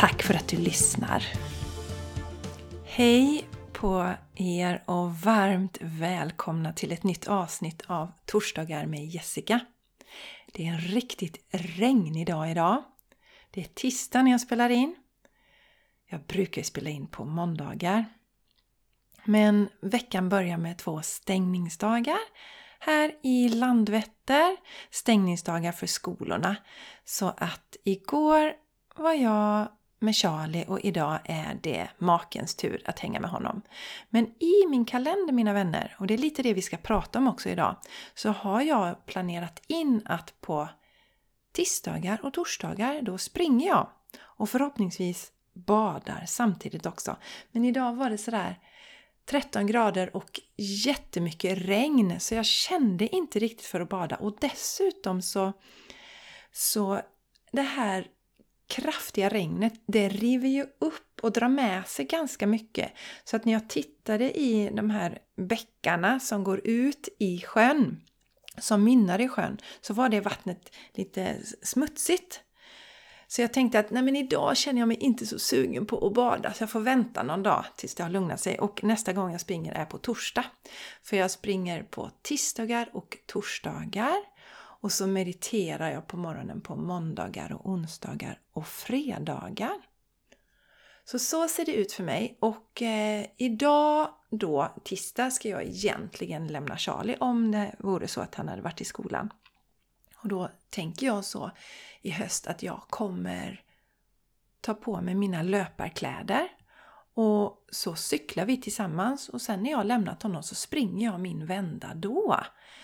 Tack för att du lyssnar! Hej på er och varmt välkomna till ett nytt avsnitt av Torsdagar med Jessica. Det är en riktigt regnig dag idag. Det är tisdag när jag spelar in. Jag brukar spela in på måndagar. Men veckan börjar med två stängningsdagar här i Landvetter. Stängningsdagar för skolorna. Så att igår var jag med Charlie och idag är det makens tur att hänga med honom. Men i min kalender mina vänner, och det är lite det vi ska prata om också idag, så har jag planerat in att på tisdagar och torsdagar då springer jag och förhoppningsvis badar samtidigt också. Men idag var det sådär 13 grader och jättemycket regn så jag kände inte riktigt för att bada och dessutom så så det här kraftiga regnet, det river ju upp och drar med sig ganska mycket. Så att när jag tittade i de här bäckarna som går ut i sjön, som mynnar i sjön, så var det vattnet lite smutsigt. Så jag tänkte att nej men idag känner jag mig inte så sugen på att bada så jag får vänta någon dag tills det har lugnat sig. Och nästa gång jag springer är på torsdag. För jag springer på tisdagar och torsdagar. Och så mediterar jag på morgonen på måndagar och onsdagar och fredagar. Så så ser det ut för mig och eh, idag då, tisdag, ska jag egentligen lämna Charlie om det vore så att han hade varit i skolan. Och då tänker jag så i höst att jag kommer ta på mig mina löparkläder och så cyklar vi tillsammans och sen när jag har lämnat honom så springer jag min vända då.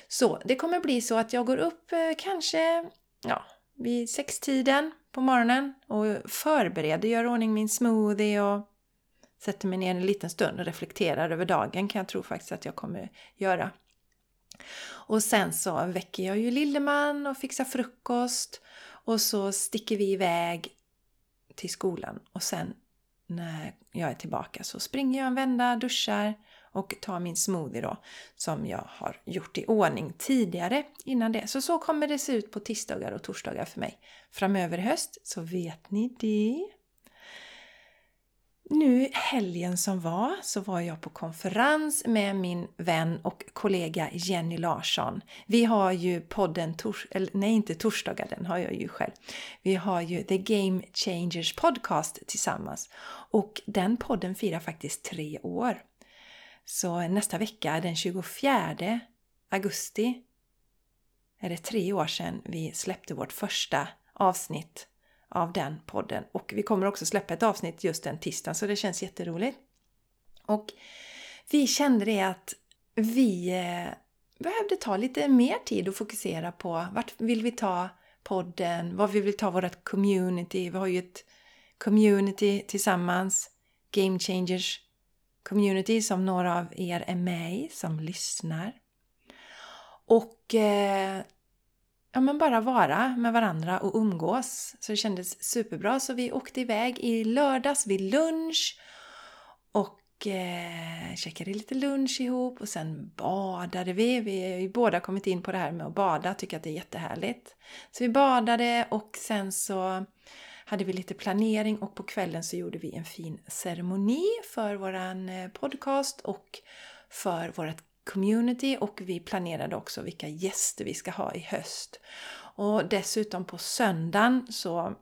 Så det kommer bli så att jag går upp eh, kanske ja, vid sextiden på morgonen och förbereder, gör ordning min smoothie och sätter mig ner en liten stund och reflekterar över dagen kan jag tro faktiskt att jag kommer göra. Och sen så väcker jag ju Lilleman och fixar frukost och så sticker vi iväg till skolan och sen när jag är tillbaka så springer jag en vända, duschar och tar min smoothie då som jag har gjort i ordning tidigare innan det. Så så kommer det se ut på tisdagar och torsdagar för mig. Framöver i höst så vet ni det. Nu helgen som var så var jag på konferens med min vän och kollega Jenny Larsson. Vi har ju podden, tors eller nej inte torsdagar, den har jag ju själv. Vi har ju The Game Changers Podcast tillsammans och den podden firar faktiskt tre år. Så nästa vecka, den 24 augusti, är det tre år sedan vi släppte vårt första avsnitt av den podden. Och vi kommer också släppa ett avsnitt just den tisdagen så det känns jätteroligt. Och vi kände det att vi eh, behövde ta lite mer tid och fokusera på vart vill vi ta podden, vad vi vill ta vårt community. Vi har ju ett community tillsammans, Game Changers community som några av er är med i, som lyssnar. Och eh, ja, men bara vara med varandra och umgås. Så det kändes superbra. Så vi åkte iväg i lördags vid lunch och eh, käkade lite lunch ihop och sen badade vi. Vi har ju båda kommit in på det här med att bada, tycker att det är jättehärligt. Så vi badade och sen så hade vi lite planering och på kvällen så gjorde vi en fin ceremoni för våran eh, podcast och för vårt community och vi planerade också vilka gäster vi ska ha i höst. Och dessutom på söndagen så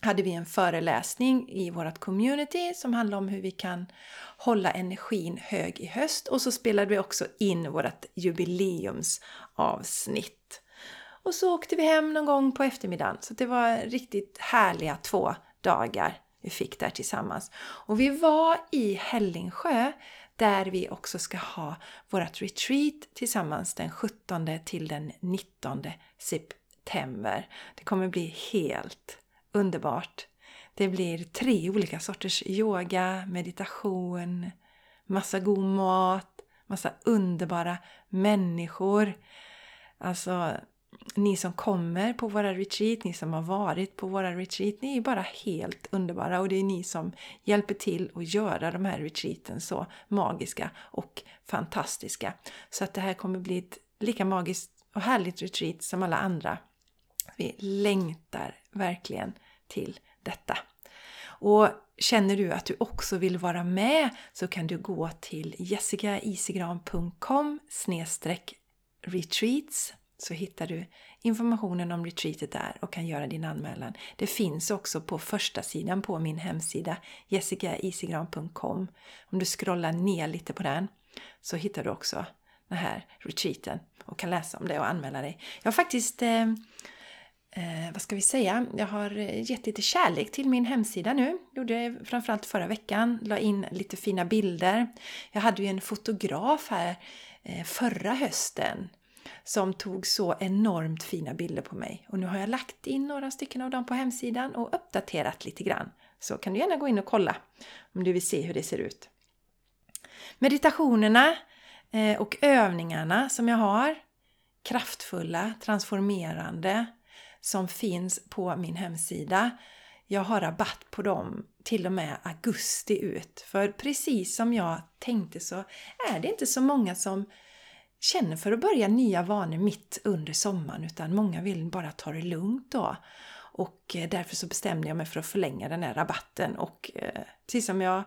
hade vi en föreläsning i vårt community som handlade om hur vi kan hålla energin hög i höst och så spelade vi också in vårt jubileumsavsnitt. Och så åkte vi hem någon gång på eftermiddagen. Så det var riktigt härliga två dagar vi fick där tillsammans. Och vi var i Hällingsjö där vi också ska ha vårt retreat tillsammans den 17 till den 19 september. Det kommer bli helt underbart. Det blir tre olika sorters yoga, meditation, massa god mat, massa underbara människor. Alltså, ni som kommer på våra retreat, ni som har varit på våra retreat, ni är bara helt underbara och det är ni som hjälper till att göra de här retreaten så magiska och fantastiska. Så att det här kommer bli ett lika magiskt och härligt retreat som alla andra. Vi längtar verkligen till detta. Och känner du att du också vill vara med så kan du gå till jessicaisigran.com retreats så hittar du informationen om retreatet där och kan göra din anmälan. Det finns också på första sidan på min hemsida jessicaisigran.com. Om du scrollar ner lite på den så hittar du också den här retreaten och kan läsa om det och anmäla dig. Jag har faktiskt eh, eh, vad ska vi säga? Jag har gett lite kärlek till min hemsida nu. Gjorde det framförallt förra veckan. La in lite fina bilder. Jag hade ju en fotograf här eh, förra hösten som tog så enormt fina bilder på mig. Och nu har jag lagt in några stycken av dem på hemsidan och uppdaterat lite grann. Så kan du gärna gå in och kolla om du vill se hur det ser ut. Meditationerna eh, och övningarna som jag har, kraftfulla, transformerande, som finns på min hemsida. Jag har rabatt på dem till och med augusti ut. För precis som jag tänkte så är det inte så många som känner för att börja nya vanor mitt under sommaren utan många vill bara ta det lugnt då. Och eh, därför så bestämde jag mig för att förlänga den här rabatten och eh, precis som jag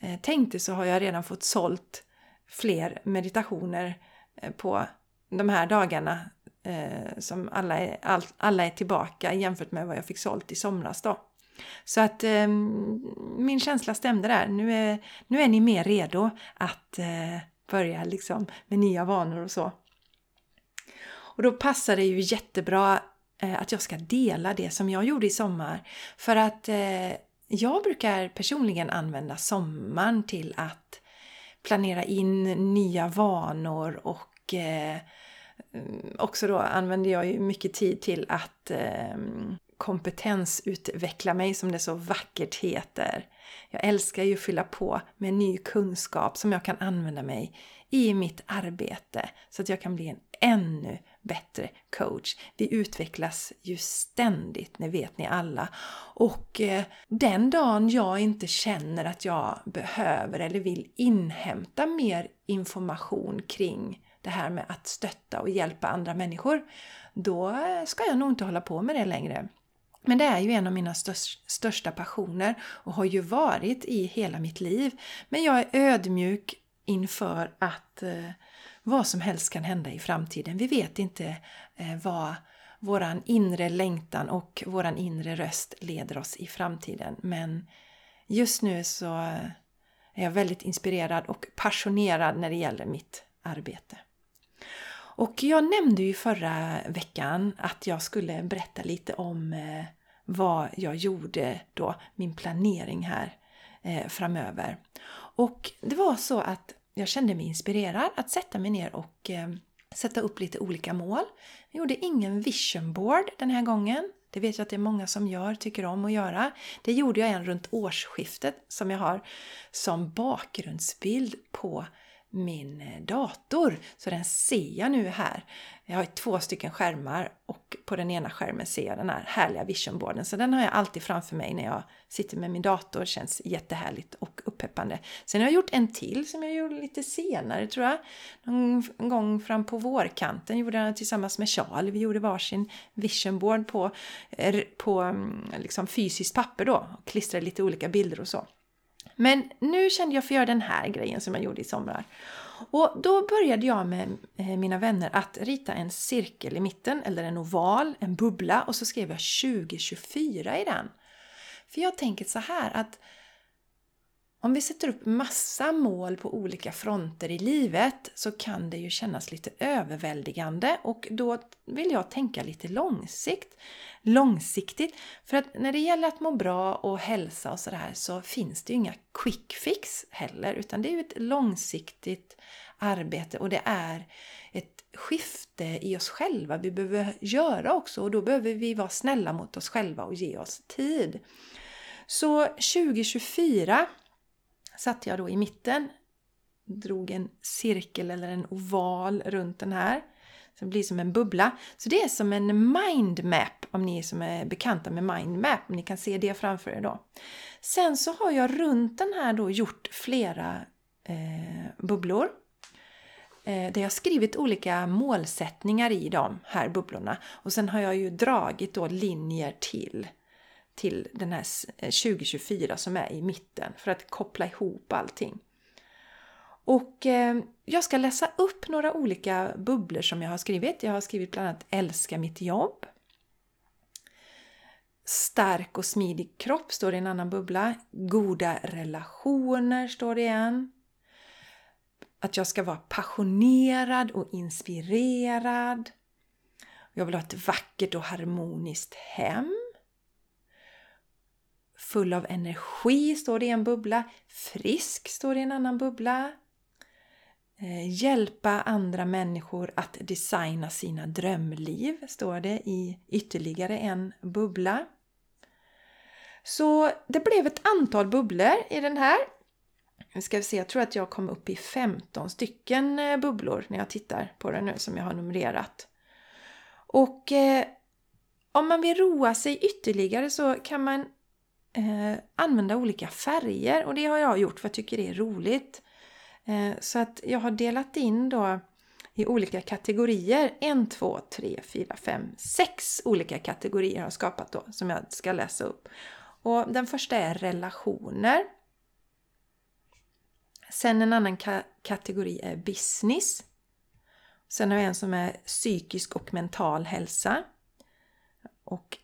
eh, tänkte så har jag redan fått sålt fler meditationer eh, på de här dagarna eh, som alla är, alla är tillbaka jämfört med vad jag fick sålt i somras då. Så att eh, min känsla stämde där. Nu är, nu är ni mer redo att eh, börja liksom med nya vanor och så. Och då passar det ju jättebra eh, att jag ska dela det som jag gjorde i sommar. För att eh, jag brukar personligen använda sommaren till att planera in nya vanor och eh, mm, också då använder jag ju mycket tid till att ehm, kompetensutveckla mig som det så vackert heter. Jag älskar ju att fylla på med ny kunskap som jag kan använda mig i mitt arbete så att jag kan bli en ännu bättre coach. Vi utvecklas ju ständigt, det vet ni alla. Och eh, den dagen jag inte känner att jag behöver eller vill inhämta mer information kring det här med att stötta och hjälpa andra människor, då eh, ska jag nog inte hålla på med det längre. Men det är ju en av mina största passioner och har ju varit i hela mitt liv. Men jag är ödmjuk inför att eh, vad som helst kan hända i framtiden. Vi vet inte eh, vad våran inre längtan och våran inre röst leder oss i framtiden. Men just nu så eh, är jag väldigt inspirerad och passionerad när det gäller mitt arbete. Och jag nämnde ju förra veckan att jag skulle berätta lite om eh, vad jag gjorde då, min planering här eh, framöver. Och det var så att jag kände mig inspirerad att sätta mig ner och eh, sätta upp lite olika mål. Jag gjorde ingen vision board den här gången. Det vet jag att det är många som gör, tycker om att göra. Det gjorde jag en runt årsskiftet som jag har som bakgrundsbild på min eh, dator. Så den ser jag nu här. Jag har två stycken skärmar och på den ena skärmen ser jag den här härliga visionboarden. Så den har jag alltid framför mig när jag sitter med min dator. Det känns jättehärligt och uppeppande. Sen har jag gjort en till som jag gjorde lite senare tror jag. Någon gång fram på vårkanten gjorde jag tillsammans med Charlie. Vi gjorde varsin visionboard på, på mm, liksom fysiskt papper då. Och klistrade lite olika bilder och så. Men nu kände jag för att göra den här grejen som jag gjorde i somras. Och då började jag med eh, mina vänner att rita en cirkel i mitten, eller en oval, en bubbla och så skrev jag 2024 i den. För jag tänker så här att om vi sätter upp massa mål på olika fronter i livet så kan det ju kännas lite överväldigande och då vill jag tänka lite långsikt, långsiktigt. För att när det gäller att må bra och hälsa och sådär så finns det ju inga quick fix heller utan det är ju ett långsiktigt arbete och det är ett skifte i oss själva vi behöver göra också och då behöver vi vara snälla mot oss själva och ge oss tid. Så 2024 satte jag då i mitten, drog en cirkel eller en oval runt den här. Så det blir som en bubbla. Så det är som en mindmap om ni som är bekanta med mindmap, om ni kan se det framför er då. Sen så har jag runt den här då gjort flera eh, bubblor. Eh, där jag skrivit olika målsättningar i de här bubblorna. Och sen har jag ju dragit då linjer till till den här 2024 eh, som är i mitten för att koppla ihop allting. Och eh, jag ska läsa upp några olika bubblor som jag har skrivit. Jag har skrivit bland annat Älska mitt jobb. Stark och smidig kropp står det i en annan bubbla. Goda relationer står det igen. Att jag ska vara passionerad och inspirerad. Jag vill ha ett vackert och harmoniskt hem. Full av energi står det i en bubbla. Frisk står det i en annan bubbla. Eh, hjälpa andra människor att designa sina drömliv, står det i ytterligare en bubbla. Så det blev ett antal bubblor i den här. Nu ska vi se, jag tror att jag kom upp i 15 stycken eh, bubblor när jag tittar på den nu som jag har numrerat. Och eh, om man vill roa sig ytterligare så kan man eh, använda olika färger och det har jag gjort för jag tycker det är roligt. Eh, så att jag har delat in då i olika kategorier. En, två, tre, fyra, fem, sex olika kategorier har jag skapat då som jag ska läsa upp. Och den första är relationer. Sen en annan ka kategori är business. Sen har jag en som är psykisk och mental hälsa. Och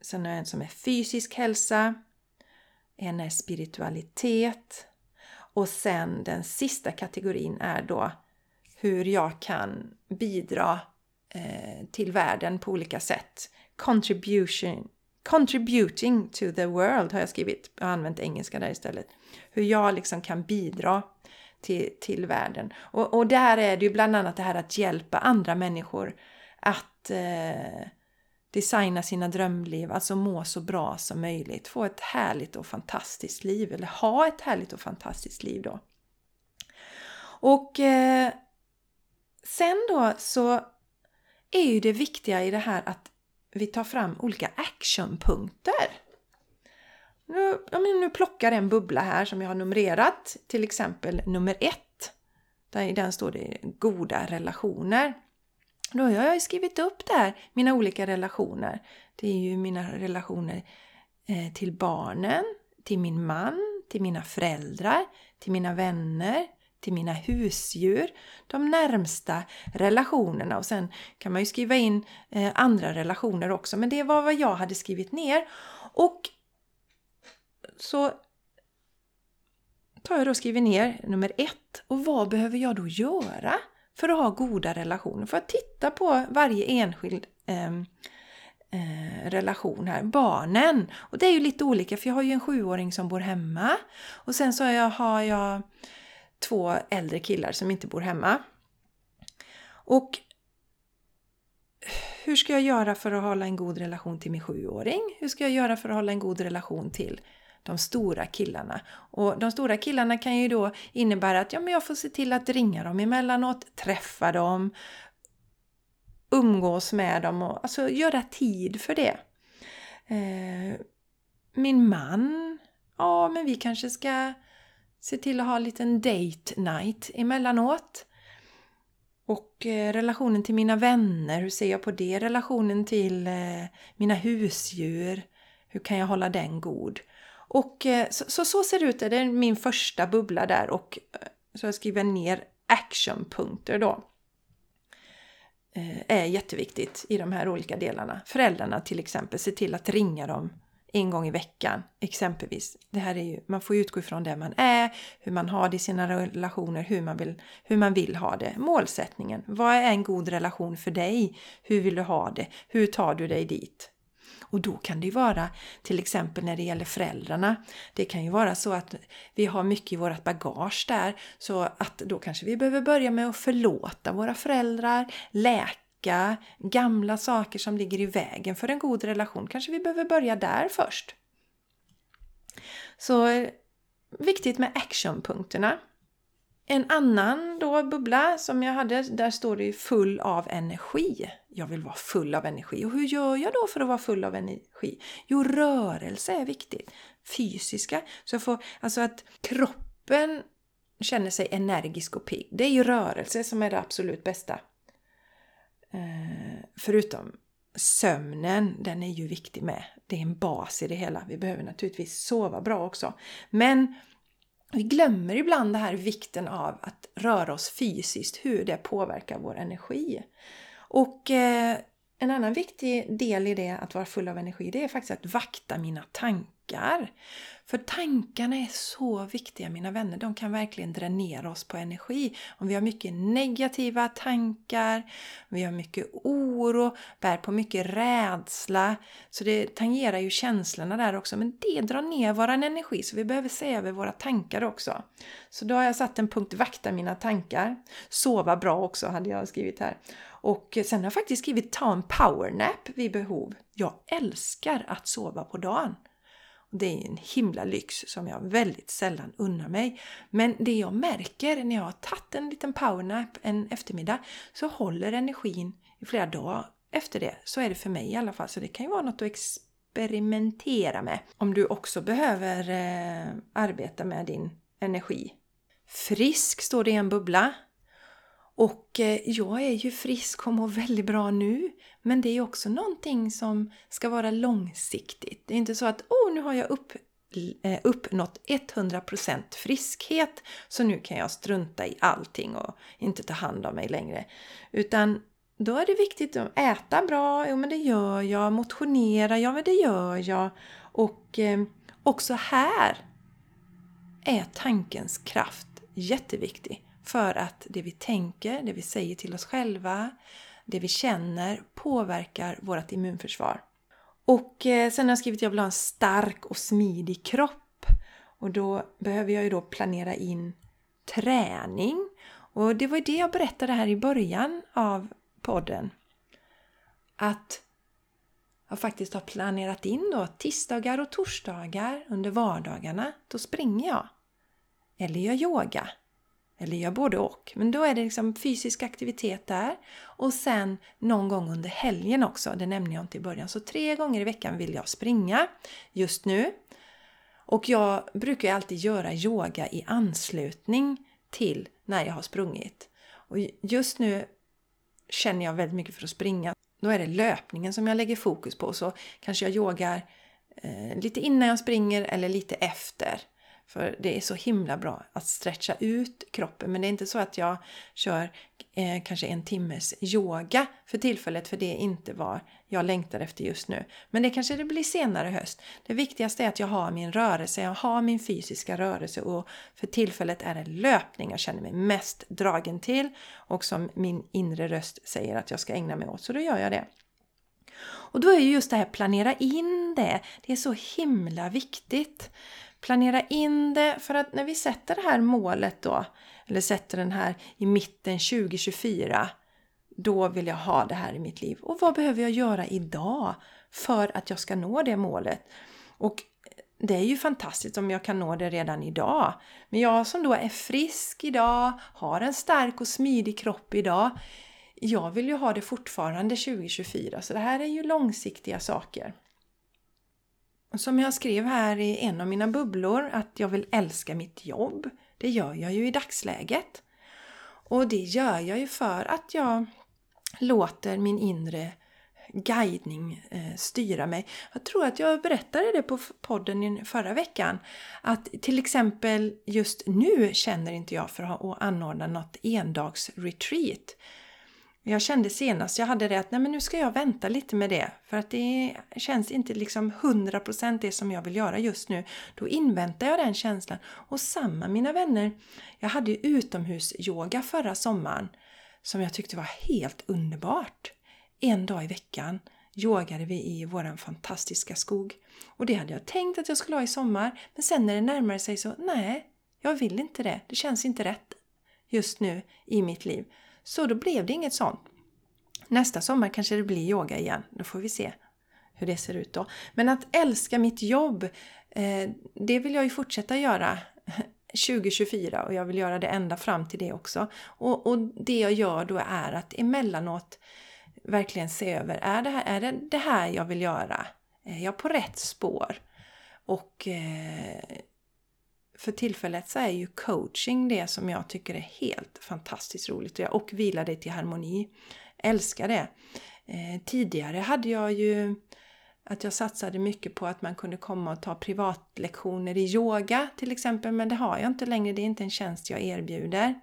sen har jag en som är fysisk hälsa. En är spiritualitet. Och sen den sista kategorin är då hur jag kan bidra eh, till världen på olika sätt. Contribution, contributing to the world har jag skrivit. Jag har använt engelska där istället. Hur jag liksom kan bidra till, till världen. Och, och där är det ju bland annat det här att hjälpa andra människor att eh, designa sina drömliv, alltså må så bra som möjligt, få ett härligt och fantastiskt liv, eller ha ett härligt och fantastiskt liv då. Och eh, sen då så är ju det viktiga i det här att vi tar fram olika actionpunkter. Nu, nu plockar en bubbla här som jag har numrerat, till exempel nummer ett. Där i den står det goda relationer. Då har jag skrivit upp där mina olika relationer. Det är ju mina relationer eh, till barnen, till min man, till mina föräldrar, till mina vänner, till mina husdjur. De närmsta relationerna och sen kan man ju skriva in eh, andra relationer också. Men det var vad jag hade skrivit ner. Och så tar jag då och skriver ner nummer ett. Och vad behöver jag då göra? För att ha goda relationer. För att titta på varje enskild eh, eh, relation här. Barnen! Och det är ju lite olika för jag har ju en sjuåring som bor hemma. Och sen så har jag, har jag två äldre killar som inte bor hemma. Och hur ska jag göra för att hålla en god relation till min sjuåring? Hur ska jag göra för att hålla en god relation till de stora killarna. Och de stora killarna kan ju då innebära att ja, men jag får se till att ringa dem emellanåt, träffa dem, umgås med dem och alltså göra tid för det. Eh, min man, ja men vi kanske ska se till att ha en liten date night emellanåt. Och eh, relationen till mina vänner, hur ser jag på det? Relationen till eh, mina husdjur, hur kan jag hålla den god? Och eh, så, så, så, ser det ut, det är min första bubbla där och eh, så jag skriver ner actionpunkter då. Eh, är jätteviktigt i de här olika delarna. Föräldrarna till exempel, se till att ringa dem en gång i veckan exempelvis. Det här är ju, man får utgå ifrån det man är, hur man har det i sina relationer, hur man, vill, hur man vill ha det. Målsättningen. Vad är en god relation för dig? Hur vill du ha det? Hur tar du dig dit? Och då kan det ju vara till exempel när det gäller föräldrarna. Det kan ju vara så att vi har mycket i vårt bagage där så att då kanske vi behöver börja med att förlåta våra föräldrar, läka gamla saker som ligger i vägen för en god relation. Kanske vi behöver börja där först. Så eh, viktigt med actionpunkterna. En annan då bubbla som jag hade, där står det full av energi. Jag vill vara full av energi. Och hur gör jag då för att vara full av energi? Jo, rörelse är viktigt. Fysiska. Så jag får, alltså att kroppen känner sig energisk och pigg. Det är ju rörelse som är det absolut bästa. Eh, förutom sömnen, den är ju viktig med. Det är en bas i det hela. Vi behöver naturligtvis sova bra också. Men vi glömmer ibland det här vikten av att röra oss fysiskt, hur det påverkar vår energi. Och eh, en annan viktig del i det, att vara full av energi, det är faktiskt att vakta mina tankar. För tankarna är så viktiga mina vänner. De kan verkligen dränera oss på energi. Om vi har mycket negativa tankar, vi har mycket oro, bär på mycket rädsla. Så det tangerar ju känslorna där också. Men det drar ner våran energi så vi behöver se över våra tankar också. Så då har jag satt en punkt vakta mina tankar. Sova bra också hade jag skrivit här. Och sen har jag faktiskt skrivit ta en powernap vid behov. Jag älskar att sova på dagen. Det är en himla lyx som jag väldigt sällan unnar mig. Men det jag märker när jag har tagit en liten powernap en eftermiddag så håller energin i flera dagar efter det. Så är det för mig i alla fall. Så det kan ju vara något att experimentera med om du också behöver eh, arbeta med din energi. Frisk står det i en bubbla. Och eh, jag är ju frisk och mår väldigt bra nu. Men det är också någonting som ska vara långsiktigt. Det är inte så att oh, nu har jag upp, eh, uppnått 100% friskhet så nu kan jag strunta i allting och inte ta hand om mig längre. Utan då är det viktigt att äta bra, jo men det gör jag, motionera, ja men det gör jag. Och eh, också här är tankens kraft jätteviktig. För att det vi tänker, det vi säger till oss själva, det vi känner påverkar vårt immunförsvar. Och eh, sen har jag skrivit att jag vill ha en stark och smidig kropp. Och då behöver jag ju då planera in träning. Och det var det jag berättade här i början av podden. Att jag faktiskt har planerat in då tisdagar och torsdagar under vardagarna. Då springer jag. Eller gör yoga. Eller gör både och. Men då är det liksom fysisk aktivitet där. Och sen någon gång under helgen också, det nämnde jag inte i början. Så tre gånger i veckan vill jag springa just nu. Och jag brukar alltid göra yoga i anslutning till när jag har sprungit. Och just nu känner jag väldigt mycket för att springa. Då är det löpningen som jag lägger fokus på. Så kanske jag yogar eh, lite innan jag springer eller lite efter. För det är så himla bra att stretcha ut kroppen. Men det är inte så att jag kör eh, kanske en timmes yoga för tillfället. För det är inte vad jag längtar efter just nu. Men det kanske det blir senare i höst. Det viktigaste är att jag har min rörelse. Jag har min fysiska rörelse. Och för tillfället är det löpning jag känner mig mest dragen till. Och som min inre röst säger att jag ska ägna mig åt. Så då gör jag det. Och då är ju just det här planera in det. Det är så himla viktigt. Planera in det för att när vi sätter det här målet då, eller sätter den här i mitten 2024, då vill jag ha det här i mitt liv. Och vad behöver jag göra idag för att jag ska nå det målet? Och det är ju fantastiskt om jag kan nå det redan idag. Men jag som då är frisk idag, har en stark och smidig kropp idag, jag vill ju ha det fortfarande 2024. Så det här är ju långsiktiga saker. Som jag skrev här i en av mina bubblor att jag vill älska mitt jobb. Det gör jag ju i dagsläget. Och det gör jag ju för att jag låter min inre guidning eh, styra mig. Jag tror att jag berättade det på podden förra veckan. Att till exempel just nu känner inte jag för att anordna något endagsretreat. Jag kände senast jag hade det att nej men nu ska jag vänta lite med det för att det känns inte liksom 100% det som jag vill göra just nu. Då inväntar jag den känslan. Och samma mina vänner, jag hade ju utomhusyoga förra sommaren som jag tyckte var helt underbart. En dag i veckan yogade vi i våran fantastiska skog. Och det hade jag tänkt att jag skulle ha i sommar men sen när det närmade sig så nej, jag vill inte det. Det känns inte rätt just nu i mitt liv. Så då blev det inget sånt. Nästa sommar kanske det blir yoga igen. Då får vi se hur det ser ut då. Men att älska mitt jobb, eh, det vill jag ju fortsätta göra 2024 och jag vill göra det ända fram till det också. Och, och det jag gör då är att emellanåt verkligen se över, är det här, är det, det här jag vill göra? Är jag på rätt spår? Och eh, för tillfället så är ju coaching det som jag tycker är helt fantastiskt roligt och vila dig till harmoni. Älskar det! Eh, tidigare hade jag ju att jag satsade mycket på att man kunde komma och ta privatlektioner i yoga till exempel, men det har jag inte längre. Det är inte en tjänst jag erbjuder.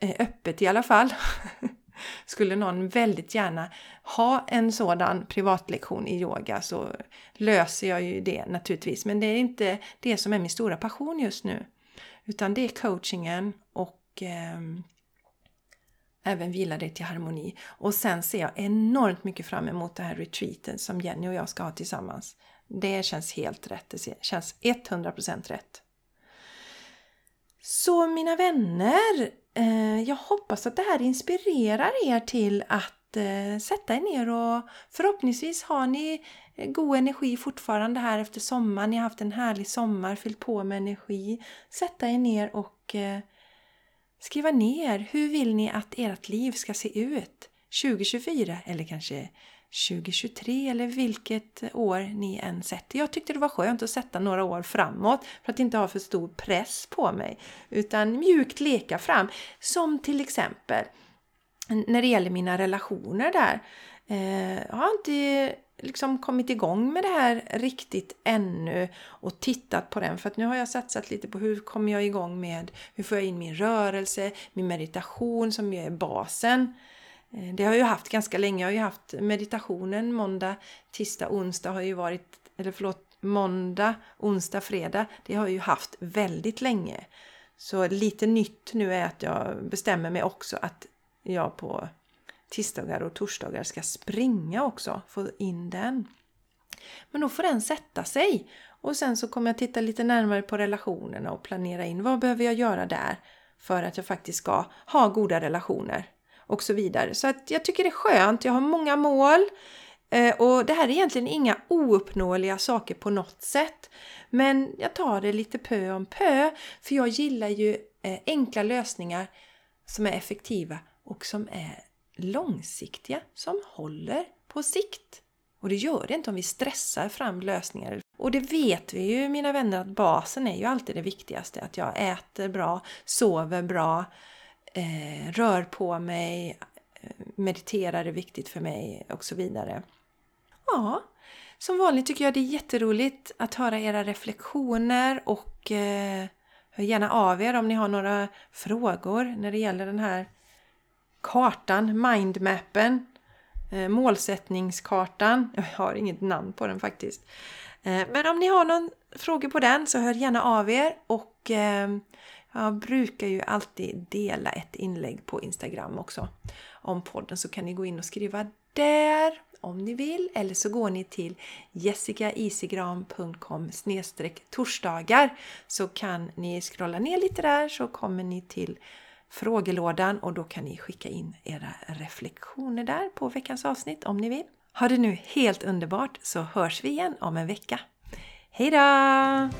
Eh, öppet i alla fall. Skulle någon väldigt gärna ha en sådan privatlektion i yoga så löser jag ju det naturligtvis. Men det är inte det som är min stora passion just nu. Utan det är coachingen och eh, även vila dig till harmoni. Och sen ser jag enormt mycket fram emot det här retreaten som Jenny och jag ska ha tillsammans. Det känns helt rätt. Det känns 100% rätt. Så mina vänner, Eh, jag hoppas att det här inspirerar er till att eh, sätta er ner och förhoppningsvis har ni eh, god energi fortfarande här efter sommaren. Ni har haft en härlig sommar, fyllt på med energi. Sätta er ner och eh, skriva ner hur vill ni att ert liv ska se ut 2024 eller kanske 2023 eller vilket år ni än sätter. Jag tyckte det var skönt att sätta några år framåt för att inte ha för stor press på mig. Utan mjukt leka fram. Som till exempel när det gäller mina relationer där. Eh, jag har inte liksom kommit igång med det här riktigt ännu och tittat på den för att nu har jag satsat lite på hur kommer jag igång med, hur får jag in min rörelse, min meditation som ju är basen. Eh, det har jag ju haft ganska länge. Jag har ju haft meditationen måndag, tisdag, onsdag har ju varit, eller förlåt, måndag, onsdag, fredag. Det har jag ju haft väldigt länge. Så lite nytt nu är att jag bestämmer mig också att jag på tisdagar och torsdagar ska springa också, få in den. Men då får den sätta sig och sen så kommer jag titta lite närmare på relationerna och planera in vad behöver jag göra där för att jag faktiskt ska ha goda relationer och så vidare. Så att jag tycker det är skönt. Jag har många mål eh, och det här är egentligen inga ouppnåeliga saker på något sätt. Men jag tar det lite pö om pö för jag gillar ju eh, enkla lösningar som är effektiva och som är långsiktiga, som håller på sikt. Och det gör det inte om vi stressar fram lösningar. Och det vet vi ju mina vänner att basen är ju alltid det viktigaste. Att jag äter bra, sover bra, eh, rör på mig, eh, mediterar är viktigt för mig och så vidare. Ja, som vanligt tycker jag det är jätteroligt att höra era reflektioner och eh, hör gärna av er om ni har några frågor när det gäller den här kartan, mindmappen, eh, målsättningskartan. Jag har inget namn på den faktiskt. Eh, men om ni har någon fråga på den så hör gärna av er och eh, jag brukar ju alltid dela ett inlägg på Instagram också om podden så kan ni gå in och skriva där om ni vill eller så går ni till jessicaisigran.com torsdagar så kan ni scrolla ner lite där så kommer ni till frågelådan och då kan ni skicka in era reflektioner där på veckans avsnitt om ni vill. Ha det nu helt underbart så hörs vi igen om en vecka. Hejdå!